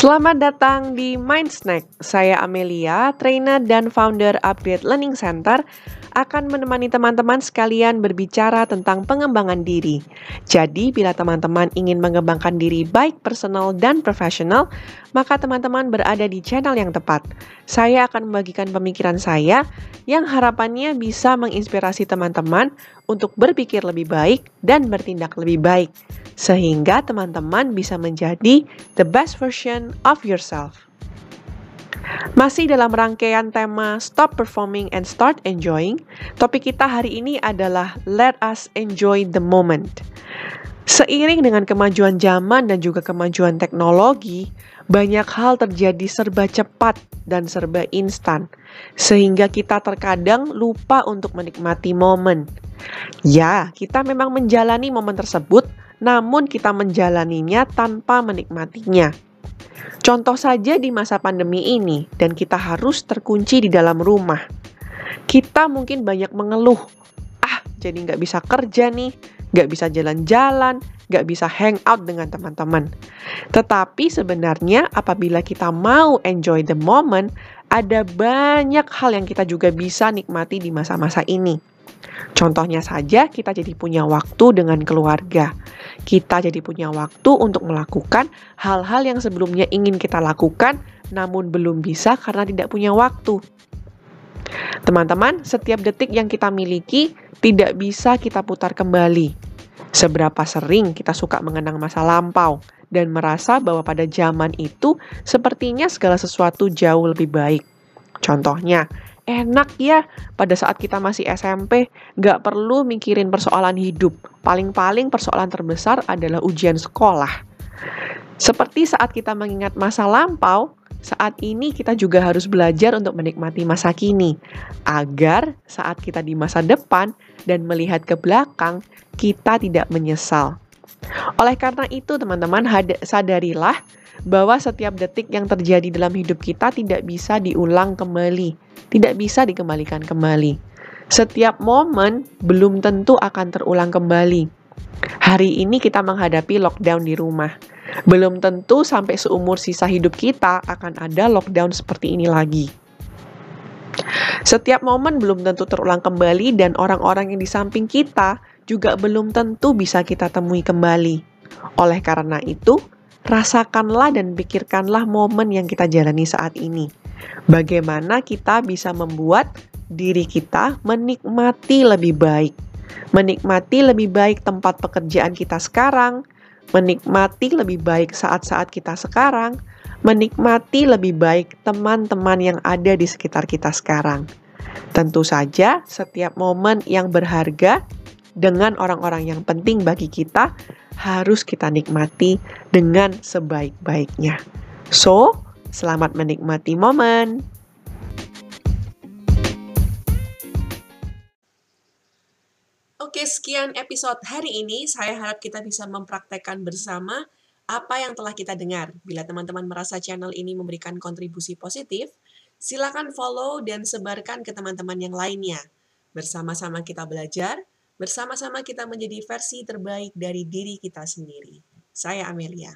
Selamat datang di Mind Snack. Saya Amelia, trainer dan founder Upgrade Learning Center, akan menemani teman-teman sekalian berbicara tentang pengembangan diri. Jadi, bila teman-teman ingin mengembangkan diri baik personal dan profesional, maka teman-teman berada di channel yang tepat. Saya akan membagikan pemikiran saya yang harapannya bisa menginspirasi teman-teman untuk berpikir lebih baik dan bertindak lebih baik sehingga teman-teman bisa menjadi the best version of yourself. Masih dalam rangkaian tema Stop Performing and Start Enjoying, topik kita hari ini adalah Let Us Enjoy the Moment. Seiring dengan kemajuan zaman dan juga kemajuan teknologi, banyak hal terjadi serba cepat dan serba instan, sehingga kita terkadang lupa untuk menikmati momen. Ya, kita memang menjalani momen tersebut, namun kita menjalaninya tanpa menikmatinya. Contoh saja di masa pandemi ini, dan kita harus terkunci di dalam rumah. Kita mungkin banyak mengeluh, ah jadi nggak bisa kerja nih, nggak bisa jalan-jalan, nggak bisa hangout dengan teman-teman. Tetapi sebenarnya apabila kita mau enjoy the moment, ada banyak hal yang kita juga bisa nikmati di masa-masa ini. Contohnya saja kita jadi punya waktu dengan keluarga. Kita jadi punya waktu untuk melakukan hal-hal yang sebelumnya ingin kita lakukan namun belum bisa karena tidak punya waktu. Teman-teman, setiap detik yang kita miliki tidak bisa kita putar kembali. Seberapa sering kita suka mengenang masa lampau dan merasa bahwa pada zaman itu sepertinya segala sesuatu jauh lebih baik. Contohnya, enak ya pada saat kita masih SMP, nggak perlu mikirin persoalan hidup. Paling-paling persoalan terbesar adalah ujian sekolah. Seperti saat kita mengingat masa lampau, saat ini kita juga harus belajar untuk menikmati masa kini, agar saat kita di masa depan dan melihat ke belakang, kita tidak menyesal. Oleh karena itu, teman-teman, sadarilah bahwa setiap detik yang terjadi dalam hidup kita tidak bisa diulang kembali, tidak bisa dikembalikan kembali. Setiap momen belum tentu akan terulang kembali. Hari ini kita menghadapi lockdown di rumah. Belum tentu sampai seumur sisa hidup kita akan ada lockdown seperti ini lagi. Setiap momen belum tentu terulang kembali dan orang-orang yang di samping kita juga belum tentu bisa kita temui kembali. Oleh karena itu, rasakanlah dan pikirkanlah momen yang kita jalani saat ini. Bagaimana kita bisa membuat diri kita menikmati lebih baik. Menikmati lebih baik tempat pekerjaan kita sekarang, menikmati lebih baik saat-saat kita sekarang, menikmati lebih baik teman-teman yang ada di sekitar kita sekarang. Tentu saja, setiap momen yang berharga dengan orang-orang yang penting bagi kita harus kita nikmati dengan sebaik-baiknya. So, selamat menikmati momen. Sekian episode hari ini. Saya harap kita bisa mempraktekkan bersama apa yang telah kita dengar. Bila teman-teman merasa channel ini memberikan kontribusi positif, silakan follow dan sebarkan ke teman-teman yang lainnya. Bersama-sama kita belajar, Bersama-sama kita menjadi versi terbaik dari diri kita sendiri. Saya Amelia.